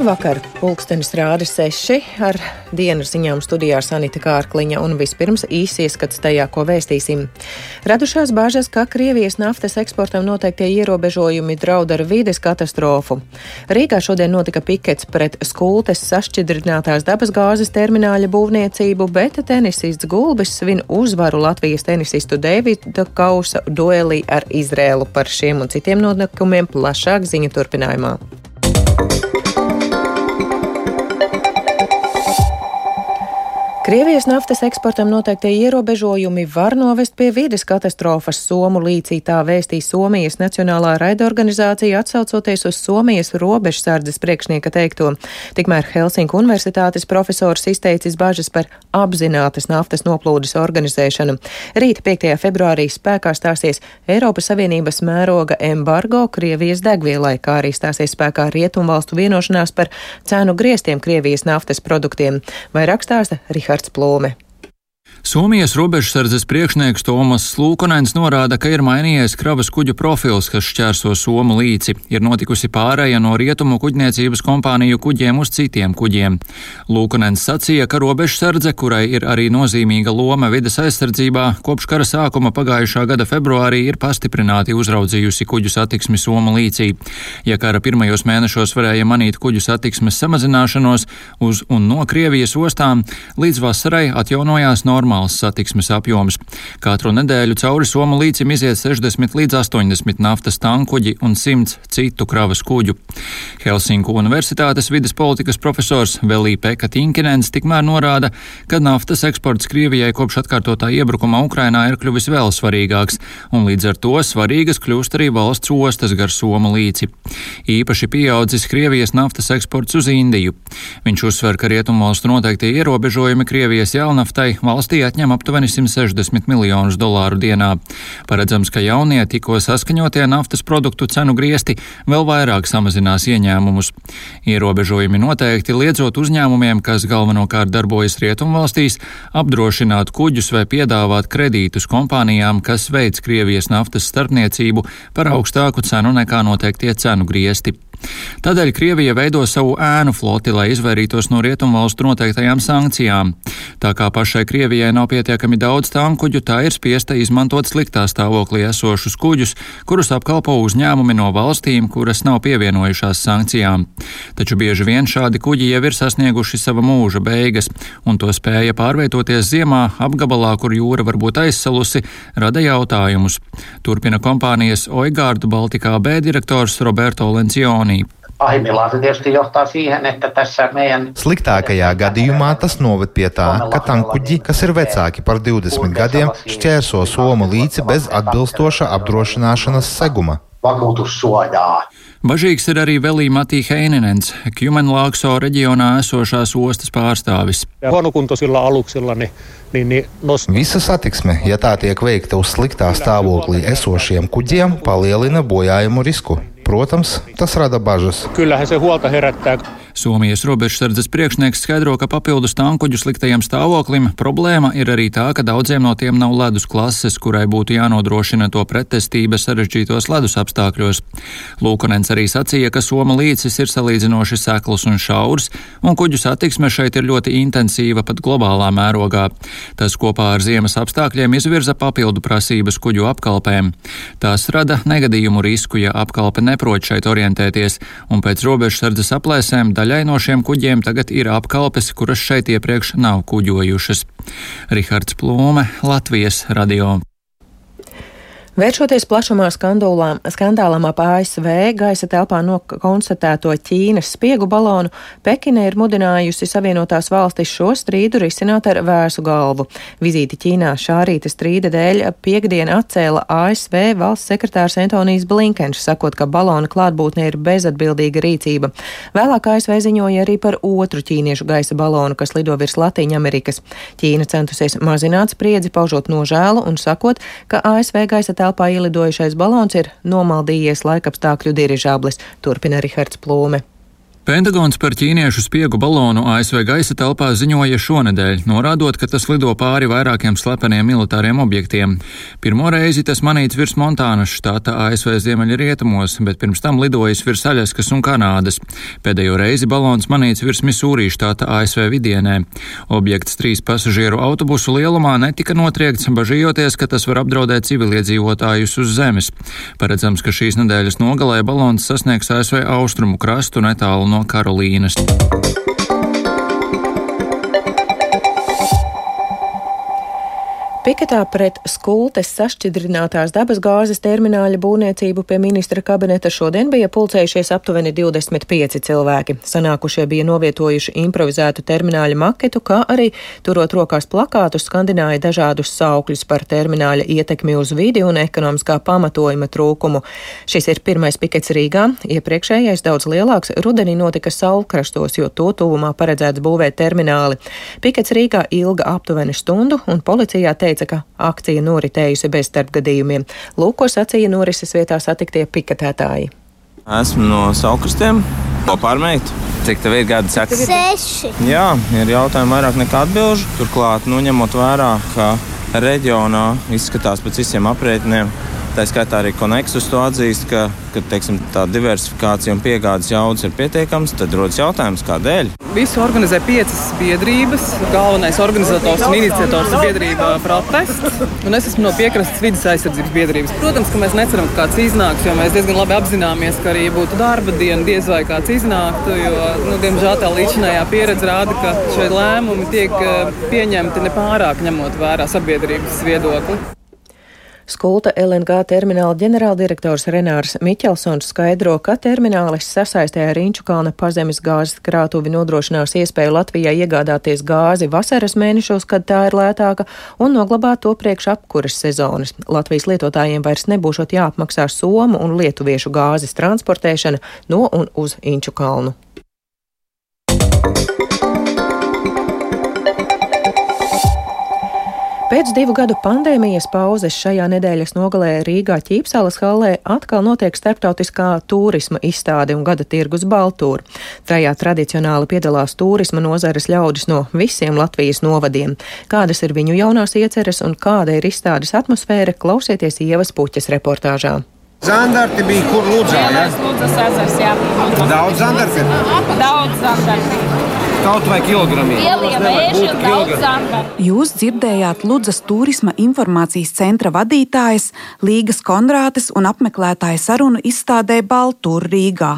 Labrvakar! Pulkstenis rāda seši ar dienas ziņām studijā Sanita Kārkliņa un vispirms īsi ieskats tajā, ko vēstīsim. Radušās bāžas, ka Krievijas naftas eksportam noteiktie ierobežojumi draud ar vides katastrofu. Rīgā šodien notika pikets pret skultes sašķidrinātās dabas gāzes termināļa būvniecību, bet tenisists Gulbis svin uzvaru Latvijas tenisistu Davida Kausa duelī ar Izrēlu par šiem un citiem notikumiem plašāk ziņu turpinājumā. Krievijas naftas eksportam noteiktie ierobežojumi var novest pie vides katastrofas. Somu līcī tā vēstīja Somijas Nacionālā raidorganizācija atsaucoties uz Somijas robežsardzes priekšnieka teikto. Tikmēr Helsinku universitātes profesors izteicis bažas par apzinātas naftas noplūdes organizēšanu. Rīt 5. februārī spēkā stāsies Eiropas Savienības mēroga embargo Krievijas degvielai, kā arī stāsies spēkā Rietumvalstu vienošanās par cenu griestiem Krievijas naftas produktiem. Vai rakstāsta Rihards Roberts Plūme. Somijas robežsardzes priekšnieks Tomas Lūkonens norāda, ka ir mainījies kravas kuģu profils, kas šķērso Somu līci. Ir notikusi pārēja no rietumu kuģniecības kompāniju kuģiem uz citiem kuģiem. Lūkonens sacīja, ka robežsardze, kurai ir arī nozīmīga loma vidas aizsardzībā, kopš kara sākuma pagājušā gada februārī ir pastiprināti uzraudzījusi kuģu satiksmi Somu līcī. Ja kara pirmajos mēnešos varēja manīt kuģu satiksmes samazināšanos uz un no Krievijas ostām, līdz vasarai atjaunojās norma normāls satiksmes apjoms. Katru nedēļu cauri Somu līcim iziet 60 līdz 80 naftas tankuģi un 100 citu kravas kuģu. Helsinku Universitātes vides politikas profesors Velī Peka Tinkinens tikmēr norāda, ka naftas eksports Krievijai kopš atkārtotā iebrukuma Ukrainā ir kļuvis vēl svarīgāks, un līdz ar to svarīgas kļūst arī valsts ostas gar Somu līci. Īpaši pieaudzis Krievijas naftas eksports uz Indiju. Viņš uzsver, ka rietumvalstu noteiktie ierobežojumi Krievijas jaunaftai valstī valstī atņem aptuveni 160 miljonus dolāru dienā. Paredzams, ka jaunie tikko saskaņotie naftas produktu cenu griesti vēl vairāk samazinās ieņēmumus. Ierobežojumi noteikti liedzot uzņēmumiem, kas galvenokārt darbojas rietumvalstīs, apdrošināt kuģus vai piedāvāt kredītus kompānijām, kas veids Krievijas naftas starpniecību par augstāku cenu nekā noteiktie cenu griesti. Tādēļ Krievija veido savu ēnu floti, lai izvairītos no rietumvalstu noteiktajām sankcijām. Tā kā pašai Krievijai nav pietiekami daudz tankuģu, tā ir spiesta izmantot sliktā stāvoklī esošus kuģus, kurus apkalpo uzņēmumi no valstīm, kuras nav pievienojušās sankcijām. Taču bieži vien šādi kuģi jau ir sasnieguši sava mūža beigas, un to spēja pārvietoties ziemā apgabalā, kur jūra var būt aizsalusi, rada jautājumus. Turpina kompānijas Oigārdu Baltikā B direktors Roberto Lencioni. Japāniju. Pahimmillaan se tietysti johtaa siihen, että tässä meidän... Sliktākajā gadījumā tas noved pie tā, ka tankuģi, kas ir vecāki par 20 gadiem, šķērso Somu līci bez atbilstoša apdrošināšanas seguma. Vakuutussuojaa. Bažīgs ir arī Velī Matī Heinenens, Kjumenlaakso reģionā esošās ostas pārstāvis. Huonokuntoisilla aluksilla niin, niin, niin nos... Visa satiksme, ja tā tiek veikta uz sliktā stāvoklī esošiem kuģiem, palielina bojājumu risku. Protams, tas rada bažas. Kyllähän se huolta herättää. Somijas robežsardzes priekšnieks skaidro, ka papildus tankuģu sliktajam stāvoklim problēma ir arī tā, ka daudziem no tiem nav ledus klases, kurai būtu jānodrošina to pretestība sarežģītos ledus apstākļos. Lūkonens arī sacīja, ka Soma līcis ir salīdzinoši sekls un šaurs, un kuģu satiksme šeit ir ļoti intensīva pat globālā mērogā. Tas kopā ar ziemas apstākļiem izvirza papildu prasības kuģu apkalpēm. Tās rada negadījumu risku, ja apkalpe neprot šeit orientēties, un pēc robežsardzes aplēsēm daļa Daļai no šiem kuģiem tagad ir apkalpes, kuras šeit iepriekš nav kuģojušas. Rihards Plūme, Latvijas radio. Vēršoties plašumā skandālam ap ASV gaisa telpā nokonstatēto Ķīnas spiegu balonu, Pekina ir mudinājusi Savienotās valstis šo strīdu risināt ar vēsu galvu. Vizīti Ķīnā šā rīta strīda dēļ piekdien atcēla ASV valsts sekretārs Antonijs Blinkens, sakot, ka balona klātbūtne ir bezatbildīga rīcība. Vēlāk ASV ziņoja arī par otru ķīniešu gaisa balonu, kas lido virs Latīņamerikas. Ķīna centusies mazināt spriedzi, paužot nožēlu un sakot, ka ASV gaisa telpā telpā ielidojušais balons ir nomaldījies laikapstākļu dirižāblis, turpina Rihards Plūme. Pentagons par ķīniešu spiegu balonu ASV gaisa telpā ziņoja šonedēļ, norādot, ka tas lido pāri vairākiem slepeniem militāriem objektiem. Pirmo reizi tas manīts virs Montānas štāta ASV ziemeļrietumos, bet pirms tam lidojis virs Aļaskas un Kanādas. Pēdējo reizi balons manīts virs Misūrī štāta ASV vidienē. Objekts trīs pasažieru autobusu lielumā netika notriekts, bažījoties, ka tas var apdraudēt civiliedzīvotājus uz zemes. Paredzams, ka šīs nedēļas nogalē balons sasniegs ASV austrumu krastu netālu no Karolīnas. Piketā pret skultes sašķidrinātās dabasgāzes termināļa būvniecību pie ministra kabineta šodien bija pulcējušies aptuveni 25 cilvēki. Sanākušie bija novietojuši improvizētu termināļa maketu, kā arī turot rokās plakātus skandināja dažādus saukļus par termināļa ietekmi uz vidi un ekonomiskā pamatojuma trūkumu. Šis ir pirmais pikets Rīgā, iepriekšējais daudz lielāks rudenī notika saulkrastos, jo to tuvumā paredzēts būvēt termināli. Pikets Rīgā ilga aptuveni stundu un policijā teica, teica, ka akcija noritējusi bez starpgadījumiem. Lūk, ko sacīja norises vietā satiktie piketētāji. Esmu no Saukrastiem, ko pārmēt. Cik tev ir gadi? Saka? Seši. Jā, ir jautājumi vairāk nekā atbilžu. Turklāt, nu, ņemot vērā, ka reģionā izskatās pēc visiem aprēķiniem, Tā skaitā arī Koneksus to atzīst, ka, ka teiksim, tā diversifikācija un piegādes jaudas ir pietiekams. Tad rodas jautājums, kādēļ? Visu organizē piecas biedrības. Galvenais organizators un iniciators ir biedrība protests. Un es esmu no piekrastes vidas aizsardzības biedrības. Protams, ka mēs neceram, ka kāds iznāks, jo mēs diezgan labi apzināmies, ka arī būtu darba diena, diez vai kāds iznāktu. Jo, nu, diemžēl tā līdzinājā pieredze rāda, ka šie lēmumi tiek eh, pieņemti nepārāk ņemot vērā sabiedrības viedokli. Skulta LNG termināla ģenerāldirektors Renārs Miķelsons skaidro, ka terminālis sasaistē ar Inčukalna pazemes gāzes krātuvi nodrošinās iespēju Latvijai iegādāties gāzi vasaras mēnešos, kad tā ir lētāka, un noglabāt to priekš apkuras sezonas. Latvijas lietotājiem vairs nebūšot jāapmaksā somu un lietuviešu gāzes transportēšana no un uz Inčukalnu. Pēc divu gadu pandēmijas pauzes šajā nedēļas nogalē Rīgā ķīpsalas hallē atkal notiek starptautiskā turisma izstāde un gada tirgus Baltūra. Tajā tradicionāli piedalās turisma nozares ļaudis no visiem Latvijas novadiem. Kādas ir viņu jaunās ieceres un kāda ir izstādes atmosfēra, klausieties Ievas puķas reportāžā. Zandarti bija kur Lūdzā, jā? Lūdzas ezers, jā. Daudz zandarti? Daudz zandarti kaut vai kilogramiem. Jūs dzirdējāt Ludzas turisma informācijas centra vadītājas Līgas Konrātes un apmeklētāja sarunu izstādē Baltūra Rīgā.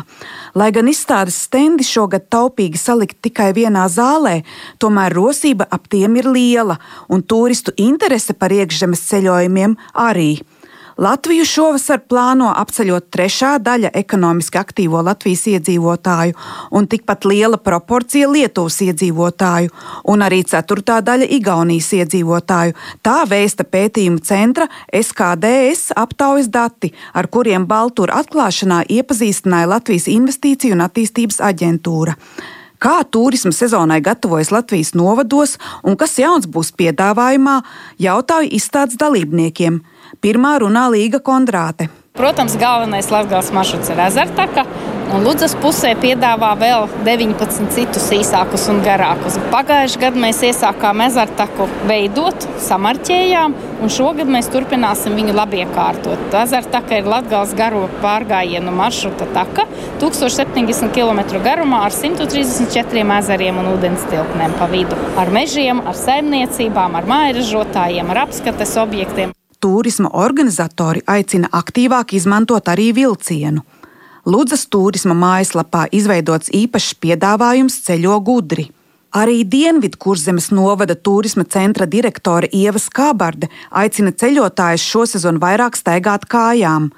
Lai gan izstādes stendi šogad taupīgi salikt tikai vienā zālē, tomēr rosība ap tiem ir liela un turistu interese par iekšzemes ceļojumiem arī. Latviju šovasar plāno apceļot trešā daļa ekonomiski aktīvo Latvijas iedzīvotāju un tikpat liela proporcija Lietuvas iedzīvotāju un arī ceturtā daļa Igaunijas iedzīvotāju. Tā vēsta pētījuma centra SKDS aptaujas dati, ar kuriem Baltūra atklāšanā iepazīstināja Latvijas Investīciju un attīstības aģentūra kā turisma sezonai gatavojas Latvijas novados un kas jauns būs piedāvājumā, jautāju izstādes dalībniekiem. Pirmā runā Līga Kondrāte. Protams, galvenais Latvijas maršruts ir ezertaka. Un Ludzas pusē piedāvā vēl 19 citus īsākus un garākus. Pagājušajā gadā mēs iesākām ezertaku veidot, samarķējām, un šogad mēs turpināsim viņu labi iekārtot. Ezertaka ir Latvijas garo pārgājienu maršruta taka, 1070 km garumā ar 134 ezeriem un ūdens tilpnēm pa vidu. Ar mežiem, ar saimniecībām, ar mājražotājiem, ar apskates objektiem turisma organizatori aicina aktīvāk izmantot arī vilcienu. Ludzas turisma mājaslapā izveidots īpašs piedāvājums ceļo gudri. Arī Dienvidkurzemes novada turisma centra direktore Ieva Skābarde aicina ceļotājus šosezon vairāk staigāt kājām.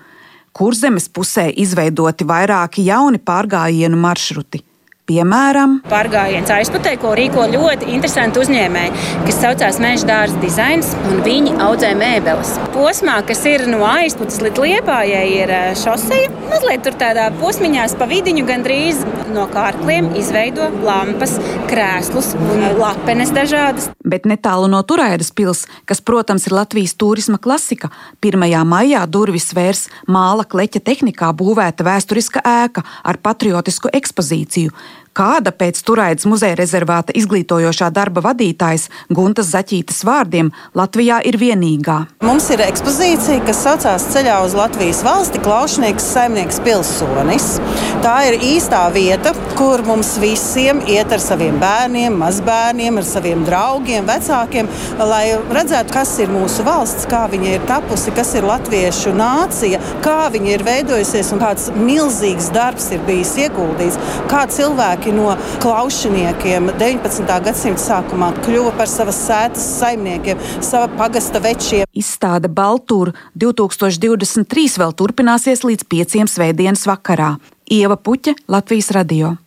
Kurzemes pusē izveidoti vairāki jauni pārgājienu maršruti. Piemēram, pārgājiens aizputē, ko rīko ļoti interesanti uzņēmēji, kas saucās Meža dārza dizains, un viņi audzē mēbeles. Posmā, kas ir no aizputes līdz liepājai, ir šoseja. Mazliet tur tādā posmiņā pa vidiņu gandrīz no kārkliem izveido lampas, krēslus un lapenes dažādas. Bet netālu no Turaidas pils, kas, protams, ir Latvijas turisma klasika, 1. maijā durvis vērs māla kleķa tehnikā būvēta vēsturiska ēka ar patriotisku ekspozīciju, kāda pēc Turaidas muzeja rezervāta izglītojošā darba vadītājas Guntas Zaķītas vārdiem Latvijā ir vienīgā. Mums ir ekspozīcija, kas saucās Ceļā uz Latvijas valsti - Klaušnieks saimnieks pilsonis. Tā ir īstā vieta, kur mums visiem iet ar saviem bērniem, mazbērniem, ar saviem draugiem, vecākiem, lai redzētu, kas ir mūsu valsts, kā viņa ir tapusi, kas ir latviešu nācija, kā viņa ir veidojusies un kāds milzīgs darbs ir bijis ieguldīts, kā cilvēki cilvēki no klaušiniekiem 19. gadsimta sākumā kļuva par savas sētas saimniekiem, sava pagasta večiem. Izstāde Baltūra 2023 vēl turpināsies līdz pieciem svētdienas vakarā. Ieva Puķa, Latvijas radio.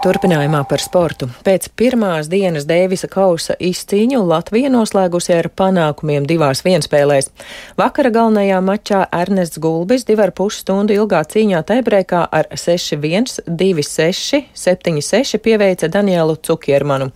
Turpinājumā par sportu. Pēc pirmās dienas Dēvisa kausa izcīņu Latvija noslēgusi ar panākumiem divās vienspēlēs. Vakara galvenajā mačā Ernests Gulbis divu ar pusi stundu ilgā cīņā taibrēkā ar 6-1, 2-6, 7-6 pieveica Danielu Cukiermanu.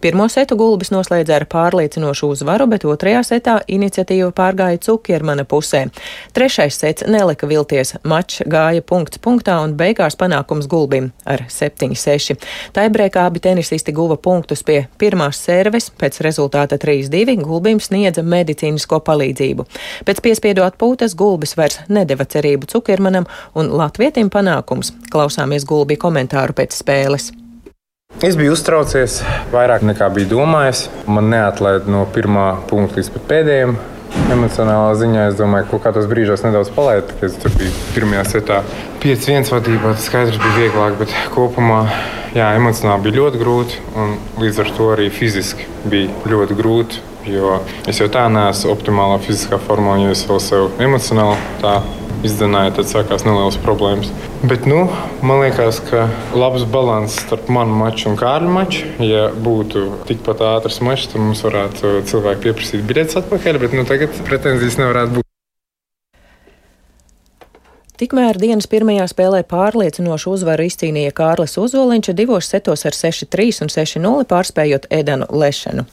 Pirmo setu Gulbis noslēdza ar pārliecinošu uzvaru, bet otrajā setā iniciatīva pārgāja Cukiermana pusē. Trešais sets nelika vilties, mačs gāja punkts punktā un beigās panākums Gulbim ar 7-6 tieši. Taibrēkā abi tenisisti guva punktus pie pirmās serves, pēc rezultāta 3-2 Gulbim sniedza medicīnisko palīdzību. Pēc piespiedu atpūtas Gulbis vairs nedeva cerību Cukermanam un Latvietim panākums. Klausāmies Gulbi komentāru pēc spēles. Es biju uztraucies vairāk nekā biju domājis. Man neatlaida no pirmā punkta līdz pēdējiem. Emocionālā ziņā es domāju, ka kādos brīžos nedaudz palaidu, kad tur bija pirmajā setā 5-1 vadībā. Tas skaidrs bija vieglāk, bet kopumā jā, emocionāli bija ļoti grūti. Līdz ar to arī fiziski bija ļoti grūti. Jo es jau tā neesmu optimālā fiziskā formā, ja es vēl sev emocionāli tā izdzenāju, tad sākās nelielas problēmas. Bet, nu, man liekas, ka labs līdzsvars starp manu maču un Kārļa maču. Ja būtu tikpat ātrs mačs, tad mums varētu cilvēki pieprasīt biļetes atpakaļ, bet nu, tagad pretenzijas nevarētu būt. Tikmēr dienas pirmajā spēlē pārliecinošu uzvaru izcīnīja Kārlis Uzoliņš divos setos ar 6-3 un 6-0 pārspējot Edanu Lešanu.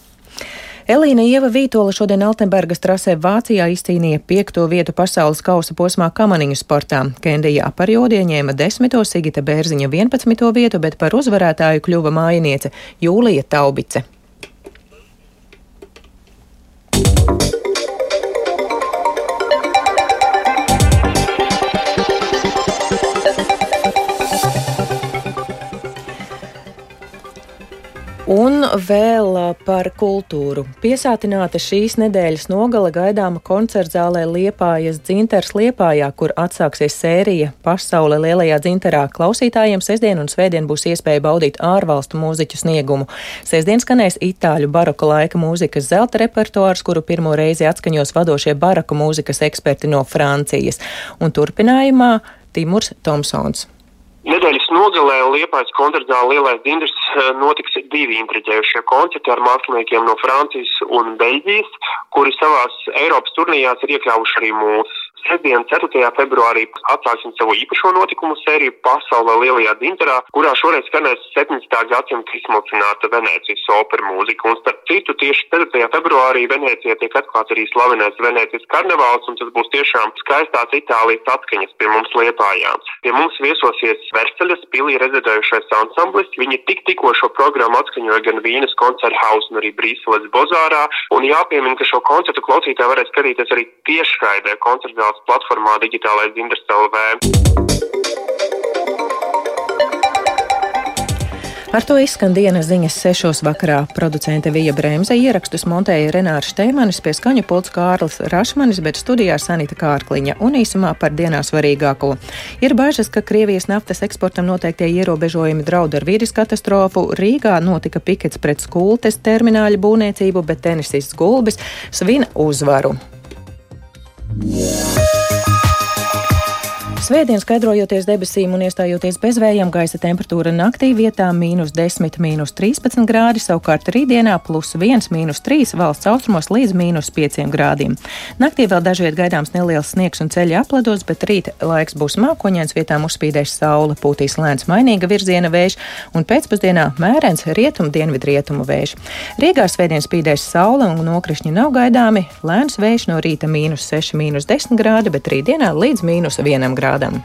Elīna Ieva Vītola šodien Altenbergas trasē Vācijā izcīnīja piekto vietu pasaules kausa posmā kamaniņu sportā. Kendija Aparjodi ieņēma desmito, Sigita Bērziņa 11. vietu, bet par uzvarētāju kļuva mājiniece Jūlija Taubice. Un vēl par kultūru. Piesātināta šīs nedēļas nogala gaidāma koncertzālē Liepājas dzinters Liepājā, kur atsāksies sērija Pasaule lielajā dzinterā. Klausītājiem sestdien un svētdien būs iespēja baudīt ārvalstu mūziķu sniegumu. Sestdien skanēs itāļu baroka laika mūzikas zelta repertuārs, kuru pirmo reizi atskaņos vadošie baroka mūzikas eksperti no Francijas. Un turpinājumā Timurs Tomsons. Nedēļas nogalē Liepājas koncertzālē Lielais Dindrs eh, notiks divi intriģējušie koncerti ar māksliniekiem no Francijas un Beļģijas, kuri savās Eiropas turnījās ir iekļāvuši arī mūsu. Sestdien, 4. februārī, atsāksim savu īpašo notikumu sēriju Pasaulē lielajā dzinterā, kurā šoreiz skanēs 17. gadsimta izsmalcināta Venēcijas opera mūzika. Un starp citu, tieši 4. februārī Venecijā tiek atklāts arī slavenais Venēcijas karnevāls, un tas būs tiešām skaistās Itālijas atskaņas pie mums liepājā. Pie mums viesosies Versaļas pilī rezidējušais ansamblis. Viņi tik tikko šo programmu atskaņoja gan Vīnes koncerta hausa, gan arī Brīseles bozārā. Un jāpiemina, ka šo koncertu klausītāji varēs skatīties arī tiešraidē koncertzāles platformā Digitālais Dinders LV. Ar to izskan dienas ziņas sešos vakarā. Producente Vija Bremse ierakstus montēja Renārs Šteimanis, pie skaņu pults Kārlis Rašmanis, bet studijā Sanita Kārkliņa un īsumā par dienā svarīgāko. Ir bažas, ka Krievijas naftas eksportam noteiktie ierobežojumi draud ar vīdes katastrofu. Rīgā notika pikets pret skultes termināļu būvniecību, bet tenisists Gulbis svin uzvaru. Yeah. Svētdien skaidrojoties debesīm un iestājoties bez vējiem, gaisa temperatūra naktī vietā mīnus 10, mīnus 13 grādi, savukārt rītdienā plus 1, mīnus 3 valsts austrumos līdz mīnus 5 grādiem. Naktī vēl dažviet gaidāms neliels sniegs un ceļa aplados, bet rīt laiks būs mākoņains, vietām uzspīdēs saule, pūtīs lēns mainīga virziena vējš un pēcpusdienā mērens rietumu dienvidu rietumu vējš. Rīgā svētdien spīdēs saule un nokrišņi nav gaidāmi, lēns vējš no rīta mīnus 6, mīnus 10 grādi, bet rītdienā līdz mīnus 1 grādam. den.